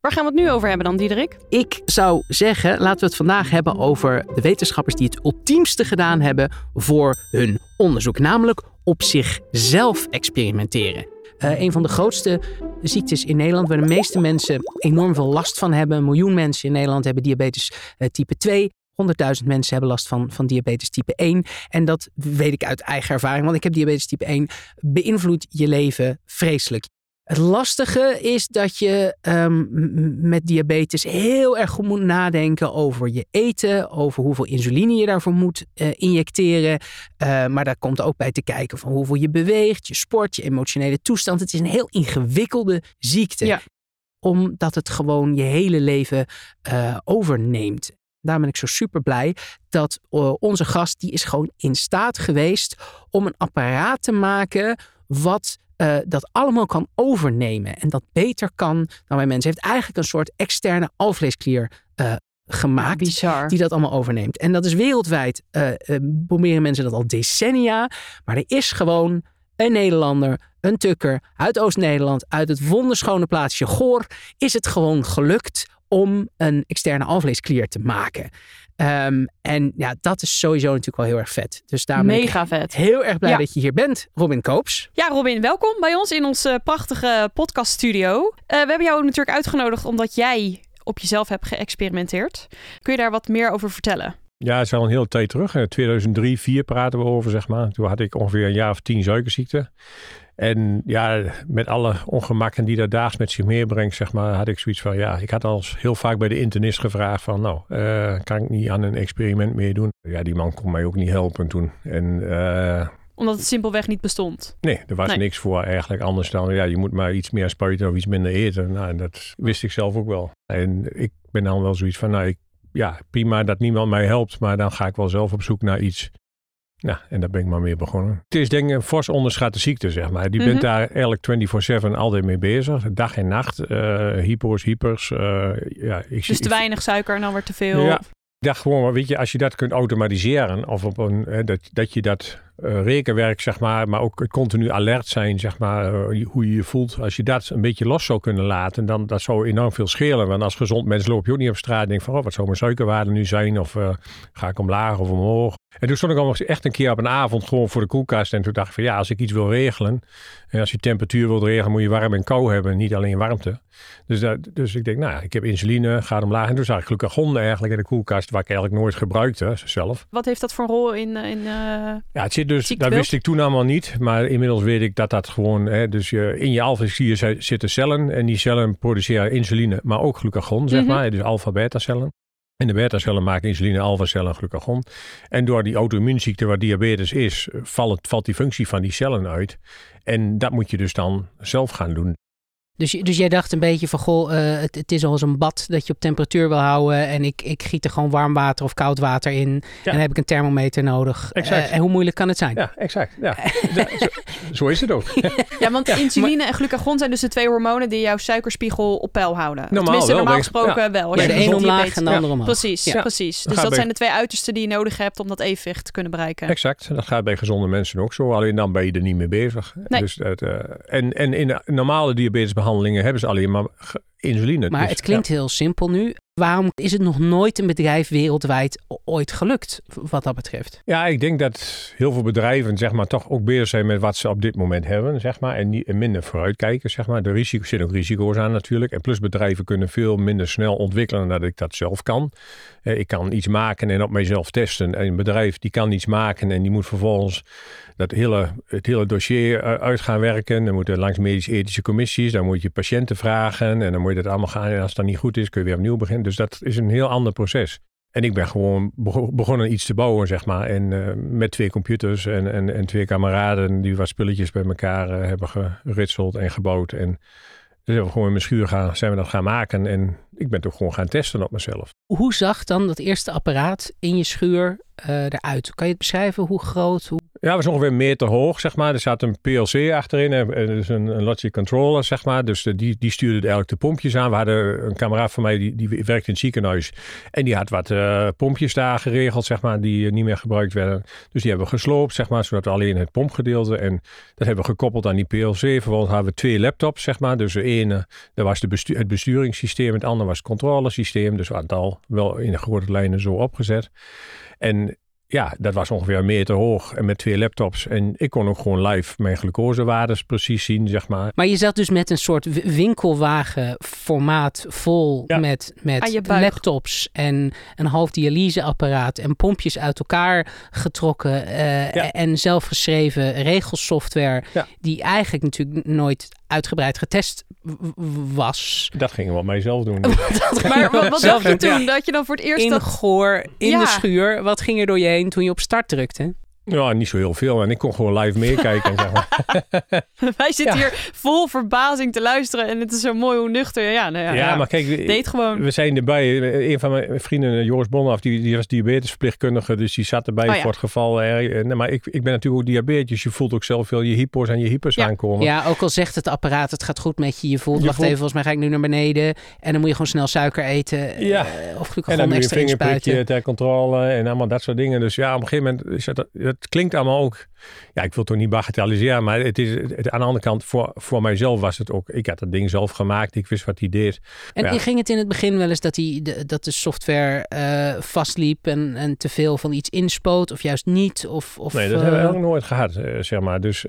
Waar gaan we het nu over hebben dan, Diederik? Ik zou zeggen, laten we het vandaag hebben over de wetenschappers die het ultiemste gedaan hebben voor hun onderzoek, namelijk op zichzelf experimenteren. Uh, een van de grootste ziektes in Nederland, waar de meeste mensen enorm veel last van hebben. Een miljoen mensen in Nederland hebben diabetes uh, type 2. 100.000 mensen hebben last van, van diabetes type 1. En dat weet ik uit eigen ervaring, want ik heb diabetes type 1. Beïnvloedt je leven vreselijk. Het lastige is dat je um, met diabetes heel erg goed moet nadenken over je eten, over hoeveel insuline je daarvoor moet uh, injecteren. Uh, maar daar komt ook bij te kijken van hoeveel je beweegt, je sport, je emotionele toestand. Het is een heel ingewikkelde ziekte. Ja. Omdat het gewoon je hele leven uh, overneemt. Daar ben ik zo super blij dat onze gast, die is gewoon in staat geweest om een apparaat te maken wat uh, dat allemaal kan overnemen en dat beter kan dan bij mensen. heeft eigenlijk een soort externe alvleesklier uh, gemaakt Bizar. die dat allemaal overneemt. En dat is wereldwijd, uh, proberen mensen dat al decennia, maar er is gewoon een Nederlander, een tukker uit Oost-Nederland, uit het wonderschone plaatsje Goor, is het gewoon gelukt om een externe alvleesklier te maken. Um, en ja, dat is sowieso natuurlijk wel heel erg vet. Dus daarom Mega vet. heel erg blij ja. dat je hier bent, Robin Koops. Ja, Robin, welkom bij ons in onze prachtige podcaststudio. Uh, we hebben jou natuurlijk uitgenodigd omdat jij op jezelf hebt geëxperimenteerd. Kun je daar wat meer over vertellen? Ja, het is al een hele tijd terug. In 2003, 2004 praten we over, zeg maar. Toen had ik ongeveer een jaar of tien suikerziekte. En ja, met alle ongemakken die dat daags met zich meebrengt, zeg maar, had ik zoiets van, ja, ik had al heel vaak bij de internist gevraagd van, nou, uh, kan ik niet aan een experiment meedoen? Ja, die man kon mij ook niet helpen toen. En, uh, Omdat het simpelweg niet bestond? Nee, er was nee. niks voor eigenlijk anders dan, ja, je moet maar iets meer spuiten of iets minder eten. Nou, en dat wist ik zelf ook wel. En ik ben dan wel zoiets van, nou, ik, ja, prima dat niemand mij helpt, maar dan ga ik wel zelf op zoek naar iets ja, en daar ben ik maar mee begonnen. Het is denk ik een fors onderschatte ziekte, zeg maar. Die mm -hmm. bent daar eigenlijk 24-7 altijd mee bezig. Dag en nacht. Uh, hypo's, hypers. Uh, ja, ik dus te weinig suiker en dan weer te veel? Ja, ik dacht gewoon, weet je, als je dat kunt automatiseren... of op een, hè, dat, dat je dat uh, rekenwerk, zeg maar... maar ook het continu alert zijn, zeg maar... hoe je je voelt. Als je dat een beetje los zou kunnen laten... dan dat zou enorm veel schelen. Want als gezond mens loop je ook niet op straat... en denk van, oh, wat zou mijn suikerwaarde nu zijn? Of ga ik omlaag of omhoog? En toen stond ik al echt een keer op een avond gewoon voor de koelkast. En toen dacht ik van ja, als ik iets wil regelen. En als je temperatuur wilt regelen, moet je warm en kou hebben. Niet alleen warmte. Dus, dat, dus ik denk, nou ik heb insuline, gaat omlaag. En toen zag ik glucagon eigenlijk in de koelkast, waar ik eigenlijk nooit gebruikte zelf. Wat heeft dat voor een rol in, in Ja, het zit dus, dat wist ik toen allemaal niet. Maar inmiddels weet ik dat dat gewoon, hè, dus je, in je alvleesklier zitten cellen. En die cellen produceren insuline, maar ook glucagon, zeg mm -hmm. maar. Dus alpha-beta cellen. En de beta-cellen maken insuline, alpha-cellen en glucagon. En door die auto-immuunziekte waar diabetes is, valt, valt die functie van die cellen uit. En dat moet je dus dan zelf gaan doen. Dus, dus jij dacht een beetje van, goh, uh, het, het, is als een bad dat je op temperatuur wil houden. En ik, ik giet er gewoon warm water of koud water in. Ja. En dan heb ik een thermometer nodig. Exact. Uh, en hoe moeilijk kan het zijn? Ja, exact. Ja. zo, zo, is het ook. ja, want ja, insuline maar, en glucagon zijn dus de twee hormonen die jouw suikerspiegel op peil houden. Normaal Tenminste, wel, normaal gesproken ja. wel. Als ja, de een omlaag en de andere omlaag. Precies, precies. Dus dat zijn de twee uitersten die je nodig hebt om dat evenwicht te kunnen bereiken. Exact. Dat gaat bij gezonde mensen ook zo. Alleen dan ben je er niet mee bezig. Nee. Dus dat, uh, en, en in normale diabetesbehandelingen hebben ze alleen maar insuline. Maar dus, het klinkt ja. heel simpel nu. Waarom is het nog nooit een bedrijf wereldwijd ooit gelukt wat dat betreft? Ja, ik denk dat heel veel bedrijven zeg maar, toch ook bezig zijn met wat ze op dit moment hebben. Zeg maar, en, minder vooruitkijken. Zeg maar. Risico's zitten ook risico's aan natuurlijk. En plus bedrijven kunnen veel minder snel ontwikkelen dan ik dat zelf kan. Eh, ik kan iets maken en op mijzelf testen. En een bedrijf die kan iets maken en die moet vervolgens dat hele, het hele dossier uit gaan werken. Dan moeten langs medisch-ethische commissies. Dan moet je patiënten vragen en dan moet je dat allemaal gaan. En als dat niet goed is, kun je weer opnieuw beginnen. Dus dat is een heel ander proces. En ik ben gewoon begonnen iets te bouwen, zeg maar. En uh, met twee computers en, en, en twee kameraden die wat spulletjes bij elkaar uh, hebben geritseld en gebouwd. En dus hebben we gewoon in mijn schuur gaan, zijn we dat gaan maken. En ik ben toch gewoon gaan testen op mezelf. Hoe zag dan dat eerste apparaat in je schuur eruit? Kan je het beschrijven? Hoe groot? Hoe... Ja, was ongeveer een meter hoog, zeg maar. Er zat een PLC achterin, en, dus een, een logic controller, zeg maar. Dus die, die stuurde eigenlijk de pompjes aan. We hadden een kameraad van mij, die, die werkte in het ziekenhuis. En die had wat pompjes daar geregeld, zeg maar, die niet meer gebruikt werden. Dus die hebben we gesloopt, zeg maar, zodat we alleen het pompgedeelte. En dat hebben we gekoppeld aan die PLC. Vervolgens hadden we twee laptops, zeg maar. Dus de ene, was het besturingssysteem. Het andere was het controlesysteem. Dus we hadden het al wel in de grote lijnen zo opgezet. En ja, dat was ongeveer een meter hoog en met twee laptops. En ik kon ook gewoon live mijn glucosewaardes precies zien, zeg maar. Maar je zat dus met een soort winkelwagen formaat vol met, met laptops en een half dialyseapparaat en pompjes uit elkaar getrokken uh, en zelfgeschreven regelsoftware die eigenlijk natuurlijk nooit uitgebreid getest was. Dat gingen we op mijzelf doen. maar wat, wat dacht je toen? Dat je dan voor het eerst... In dat... goor, in de schuur. Wat ging er door je heen toen je op start drukte? Ja, niet zo heel veel. En ik kon gewoon live meekijken. zeg maar. Wij zitten hier vol verbazing te luisteren. En het is zo mooi hoe nuchter. Ja, nou ja, ja, maar kijk, deed gewoon. we zijn erbij. Een van mijn vrienden, Joris Bonhoff, die, die was diabetesverpleegkundige. Dus die zat erbij oh, voor het geval. Eh, nee, maar ik, ik ben natuurlijk ook diabetes. Je voelt ook zelf veel je hypo's en je hypers aankomen. Ja, ook al zegt het apparaat, het gaat goed met je. Je voelt, wacht even, volgens mij ga ik nu naar beneden. En dan moet je gewoon snel suiker eten. Ja. Uh, of glucagon en dan extra je vingerprikje ter controle en allemaal dat soort dingen. Dus ja, op een gegeven moment is het, het klinkt allemaal ook. Ja, ik wil toch niet bagatelliseren, maar het is het, aan de andere kant voor, voor mijzelf was het ook. Ik had het ding zelf gemaakt, ik wist wat hij deed. En ja. ging het in het begin wel eens dat, hij, de, dat de software uh, vastliep en, en te veel van iets inspoot, of juist niet? Of, of, nee, dat hebben we ook eh, nooit gehad, uh, zeg maar. Dus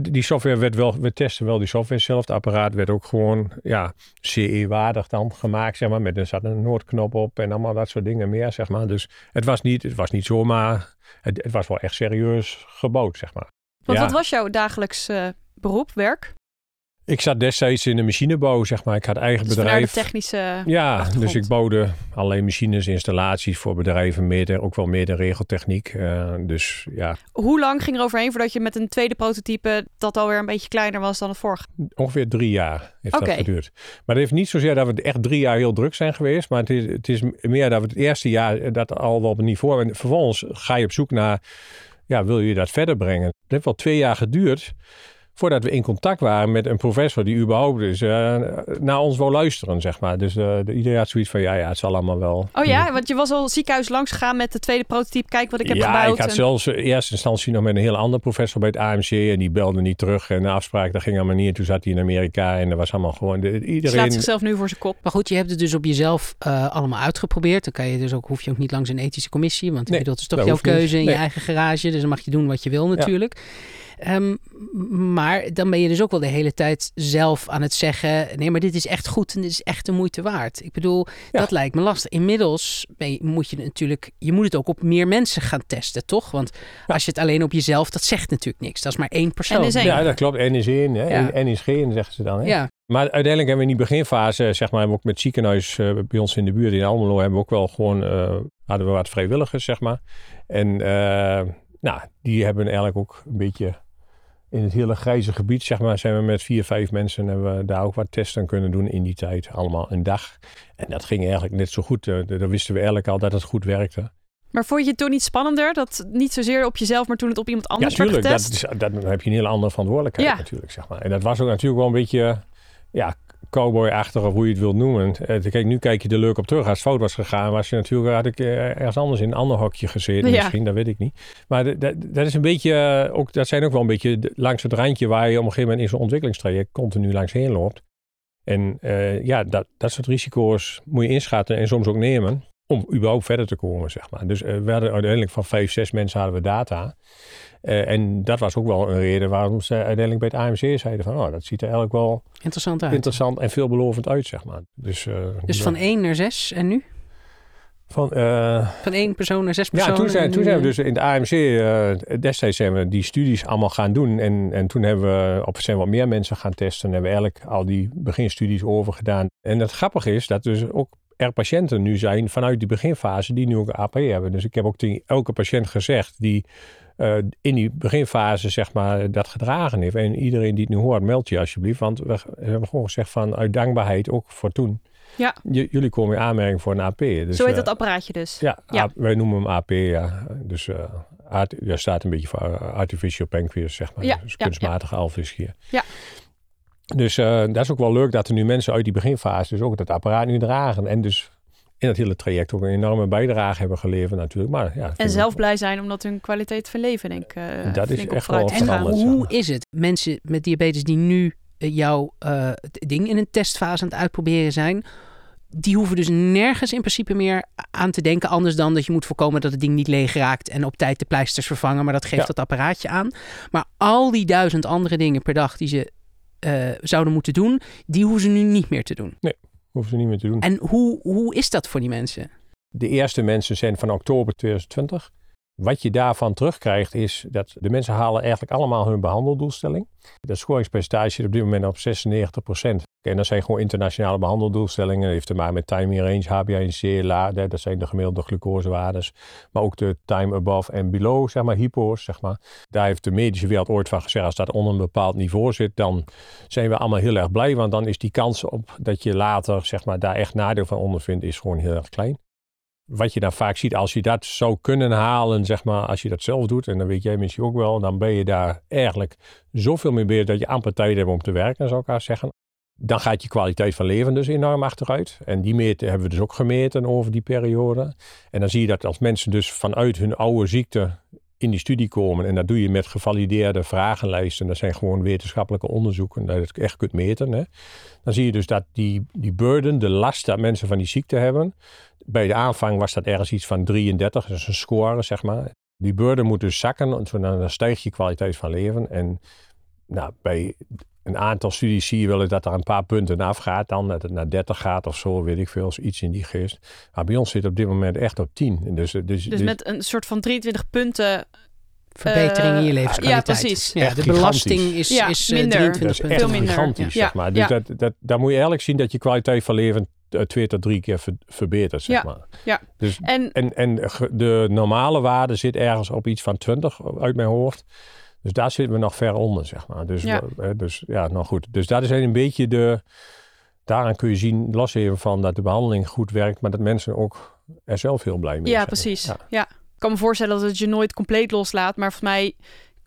die software werd wel, we testen wel die software zelf. Het apparaat werd ook gewoon, ja, CE-waardig dan gemaakt, zeg maar. Met er zat een noordknop op en allemaal dat soort dingen meer, zeg maar. Dus het was niet, het was niet zomaar, het, het was wel echt serieus gebouwd, zeg maar. Want wat was jouw dagelijks uh, beroep, werk? Ik zat destijds in de machinebouw, zeg maar. Ik had eigen dus bedrijf. de technische Ja, dus ik bouwde alleen machines, installaties voor bedrijven, meer, ook wel meer de regeltechniek. Uh, dus ja. Hoe lang ging er overheen voordat je met een tweede prototype dat alweer een beetje kleiner was dan het vorige? Ongeveer drie jaar heeft dat geduurd. Maar het heeft niet zozeer dat we echt drie jaar heel druk zijn geweest, maar het is, het is meer dat we het eerste jaar dat al wel op een niveau. En vervolgens ga je op zoek naar, ja, wil je dat verder brengen? Het heeft wel twee jaar geduurd voordat we in contact waren met een professor die überhaupt dus, uh, naar ons wou luisteren, zeg maar. Dus uh, iedereen had zoiets van, ja, ja, het zal allemaal wel. Oh ja, want je was al ziekenhuis langs gegaan met de tweede prototype, kijk wat ik heb gebouwd. Ja, ik had zelfs in eerste instantie nog met een heel andere professor bij het AMC en die belde niet terug en de afspraak, dat ging allemaal niet. En toen zat hij in Amerika en dat was allemaal gewoon, de, iedereen... Slaat zichzelf nu voor zijn kop. Maar goed, je hebt het dus op jezelf uh, allemaal uitgeprobeerd. Dan kan je dus ook, hoef je ook niet langs een ethische commissie, want nee, dat is toch jouw keuze in je eigen garage, dus dan mag je doen wat je wil natuurlijk. Um, maar dan ben je dus ook wel de hele tijd zelf aan het zeggen: nee, maar dit is echt goed en dit is echt de moeite waard. Ik bedoel, dat lijkt me lastig. Inmiddels je, moet je natuurlijk, je moet het ook op meer mensen gaan testen, toch? Want als je het alleen op jezelf, dat zegt natuurlijk niks. Dat is maar één persoon. Is één. Ja, dat klopt. N is één, hè? Ja. En, is geen, zeggen ze dan. Hè? Ja. Maar uiteindelijk hebben we in die beginfase, zeg maar, hebben we ook met ziekenhuis uh, bij ons in de buurt in Almelo, hebben we ook wel gewoon, uh, hadden we wat vrijwilligers, zeg maar. En uh, nou, die hebben eigenlijk ook een beetje in het hele grijze gebied, zeg maar, zijn we met vier, vijf mensen en hebben we daar ook wat testen kunnen doen in die tijd. Allemaal een dag. En dat ging eigenlijk net zo goed. Uh, daar wisten we eigenlijk al dat het goed werkte. Maar vond je het toen niet spannender? Dat niet zozeer op jezelf, maar toen het op iemand anders ja, tuurlijk, werd getest? Dat, dat, dan heb je een hele andere verantwoordelijkheid ja. natuurlijk, zeg maar. En dat was ook natuurlijk wel een beetje... Ja, cowboy-achtig of hoe je het wilt noemen. Uh, kijk, nu kijk je er leuk op terug. Als het fout was gegaan, was je natuurlijk, had ik uh, ergens anders in een ander hokje gezeten. Misschien, dat weet ik niet. Maar dat is een beetje, uh, ook, dat zijn ook wel een beetje langs het randje waar je op een gegeven moment in zo'n ontwikkelingstraject continu langs heen loopt. En ja, dat, dat soort risico's moet je inschatten en soms ook nemen om überhaupt verder te komen, zeg maar. Dus we hadden uiteindelijk van vijf, zes mensen hadden we data. Uh, en dat was ook wel een reden waarom ze uiteindelijk bij het AMC zeiden van, oh, dat ziet er eigenlijk wel interessant uit. Interessant en veelbelovend uit, zeg maar. Dus, uh, dus van één naar zes en nu? Van, uh, van één persoon naar zes personen? Ja, toen zijn, toen zijn we dus in de AMC, destijds zijn we die studies allemaal gaan doen. En, en toen hebben we op zijn wat meer mensen gaan testen. En hebben we eigenlijk al die beginstudies over gedaan. En het grappige is dat dus ook er patiënten nu zijn vanuit die beginfase die nu ook APE hebben. Dus ik heb ook tegen elke patiënt gezegd die uh, in die beginfase zeg maar dat gedragen heeft. En iedereen die het nu hoort, meld je alsjeblieft. Want we hebben gewoon gezegd van uit dankbaarheid ook voor toen. Ja. J- jullie komen in aanmerking voor een AP. Dus, Zo heet eh, dat apparaatje dus. Ja, Ja. A- wij noemen hem AP, ja. Dus eh art, ja, staat een beetje voor eh, artificial pancreas, zeg maar. Ja, Dus ja, kunstmatige alvleesgier. Ja. Dus eh, dat is ook wel leuk dat er nu mensen uit die beginfase dus ook dat apparaat nu dragen. En dus in het hele traject ook een enorme bijdrage hebben geleverd natuurlijk. Maar, ja, En zelf blij zijn omdat hun kwaliteit van leven, denk ik, eh, Dat is echt wel is En hoe is het? Mensen met diabetes die nu jouw eh, het ding in een testfase aan het uitproberen zijn, die hoeven dus nergens in principe meer aan te denken. Anders dan dat je moet voorkomen dat het ding niet leeg raakt en op tijd de pleisters vervangen. Maar dat geeft Ja. dat apparaatje aan. Maar al die duizend andere dingen per dag die ze eh, zouden moeten doen, die hoeven ze nu niet meer te doen. Hoeven ze niet meer te doen. En hoe, hoe is dat voor die mensen? De eerste mensen zijn van oktober 2020. Wat je daarvan terugkrijgt is dat de mensen halen eigenlijk allemaal hun behandeldoelstelling. Dat scoringspercentage zit op dit moment op 96% En dat zijn gewoon internationale behandeldoelstellingen. Dat heeft te maken met time in range, HbA1c, LA, dat dat zijn de gemiddelde glucosewaardes. Maar ook de time above en below, zeg maar, hypo's, zeg maar. Daar heeft de medische wereld ooit van gezegd, als dat onder een bepaald niveau zit, dan zijn we allemaal heel erg blij. Want dan is die kans op dat je later, zeg maar, daar echt nadeel van ondervindt, is gewoon heel erg klein wat je dan vaak ziet, als je dat zou kunnen halen, zeg maar, als je dat zelf doet, en dan weet jij misschien ook wel, dan ben je daar eigenlijk zoveel mee bezig dat je amper tijd hebt om te werken, zou ik haar zeggen. Dan gaat je kwaliteit van leven dus enorm achteruit. En die meten hebben we dus ook gemeten over die periode. En dan zie je dat als mensen dus vanuit hun oude ziekte in die studie komen, en dat doe je met gevalideerde vragenlijsten, dat zijn gewoon wetenschappelijke onderzoeken, dat je het echt kunt meten, hè. dan zie je dus dat die, die burden, de last dat mensen van die ziekte hebben, bij de aanvang was dat ergens iets van 33, dat is een score, zeg maar. Die burden moet dus zakken, want dan stijgt je kwaliteit van leven. En nou, bij een aantal studies zie je wel eens dat er een paar punten afgaat, dan dat het naar 30 gaat of zo, weet ik veel, iets in die geest. Maar bij ons zit op dit moment echt op 10. En Dus, dus, Dus dus- met een soort van 23 punten. Verbetering in je Eh, levenskwaliteit. ja, precies. Ja, de belasting is, Ja, is eh, minder. 23 dat is echt Veel minder. gigantisch, Ja. zeg maar. Ja. Dus dat, dat, daar moet je eigenlijk zien dat je kwaliteit van leven eh, twee tot drie keer ver- verbetert, zeg Ja. maar. Ja. Dus En En, en de normale waarde zit ergens op iets van 20 uit mijn hoofd. Dus daar zitten we nog ver onder, zeg maar. Dus Ja. we- dus ja, nou goed. Dus dat is een beetje de. Daaraan kun je zien, los even van dat de behandeling goed werkt, maar dat mensen ook er zelf heel blij mee ja, zijn. precies. Ja. Ja. Ik kan me voorstellen dat het je nooit compleet loslaat. Maar volgens mij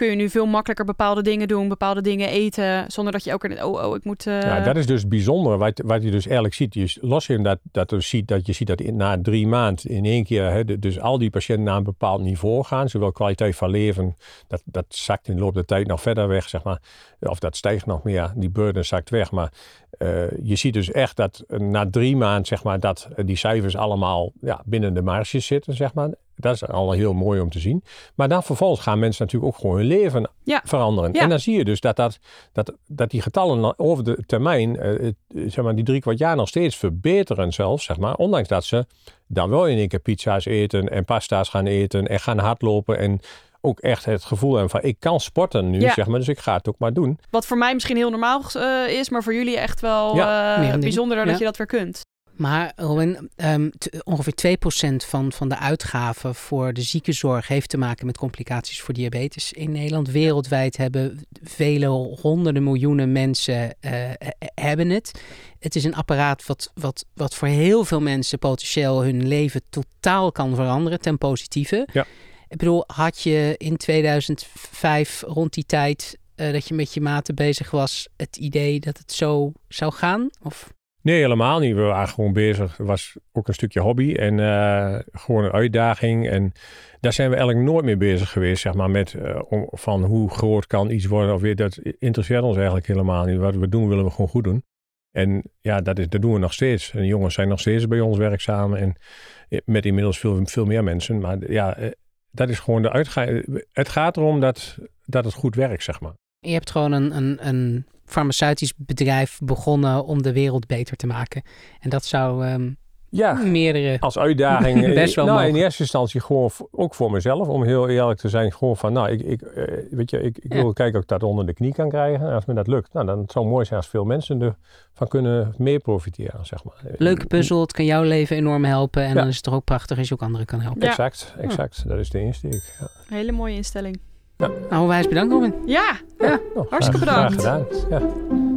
kun je nu veel makkelijker bepaalde dingen doen, bepaalde dingen eten, zonder dat je ook er, oh, oh, ik moet. eh, Ja, dat is dus bijzonder. Wat, je dus eigenlijk ziet. Je, los in dat, dat, je ziet, dat je ziet dat in, na drie maanden in één keer. Hè, dus al die patiënten naar een bepaald niveau gaan. Zowel kwaliteit van leven. Dat, dat zakt in de loop der tijd nog verder weg, zeg maar. Of dat stijgt nog meer. Die burden zakt weg. Maar eh, je ziet dus echt dat eh, na drie maanden, zeg maar, dat die cijfers allemaal ja, binnen de marges zitten, zeg maar. Dat is al heel mooi om te zien. Maar dan vervolgens gaan mensen natuurlijk ook gewoon hun leven Ja. veranderen. Ja. En dan zie je dus dat, dat, dat, dat die getallen over de termijn, eh, zeg maar, die drie kwart jaar nog steeds verbeteren zelfs, zeg maar. Ondanks dat ze dan wel in één keer pizza's eten en pasta's gaan eten en gaan hardlopen en ook echt het gevoel hebben van ik kan sporten nu, Ja. zeg maar, dus ik ga het ook maar doen. Wat voor mij misschien heel normaal eh, is, maar voor jullie echt wel Ja. eh, dat je dat weer kunt. Maar Robin, ehm, ongeveer 2% van, van de uitgaven voor de ziekenzorg heeft te maken met complicaties voor diabetes in Nederland. Wereldwijd hebben vele honderden miljoenen mensen eh, he- hebben het. Het is een apparaat wat, wat, wat voor heel veel mensen potentieel hun leven totaal kan veranderen ten positieve. Ja. Ik bedoel, had je in 2005 rond die tijd eh, dat je met je maten bezig was, het idee dat het zo zou gaan? Of Nee, helemaal niet. We waren gewoon bezig. Het was ook een stukje hobby en eh, gewoon een uitdaging. En daar zijn we eigenlijk nooit mee bezig geweest, zeg maar, met eh, van hoe groot kan iets worden of weer. Dat interesseert ons eigenlijk helemaal niet. Wat we doen, willen we gewoon goed doen. En ja, dat, is, dat doen we nog steeds. En jongens zijn nog steeds bij ons werkzaam en eh, met inmiddels veel, veel meer mensen. Maar ja, dat is gewoon de uitgang. Het gaat erom dat, dat het goed werkt, zeg maar. Je hebt gewoon een, een, een farmaceutisch bedrijf begonnen om de wereld beter te maken. En dat zou ehm, Ja, meerdere. als uitdaging. eh, Best wel nou, in eerste instantie gewoon ook voor mezelf, om heel eerlijk te zijn. Gewoon van, nou, ik, ik, eh, weet je, ik, ik Ja. wil kijken of ik dat onder de knie kan krijgen. En als me dat lukt, nou, dan het zou mooi zijn als veel mensen ervan kunnen mee profiteren, zeg maar. Leuke puzzel, het kan jouw leven enorm helpen. En Ja. dan is het toch ook prachtig als je ook anderen kan helpen. Ja. Exact, exact. Dat is de insteek. Ja. Hele mooie instelling. Nou, wijs bedankt Robin. Ja, Hartstikke bedankt. Graag gedaan. Ja.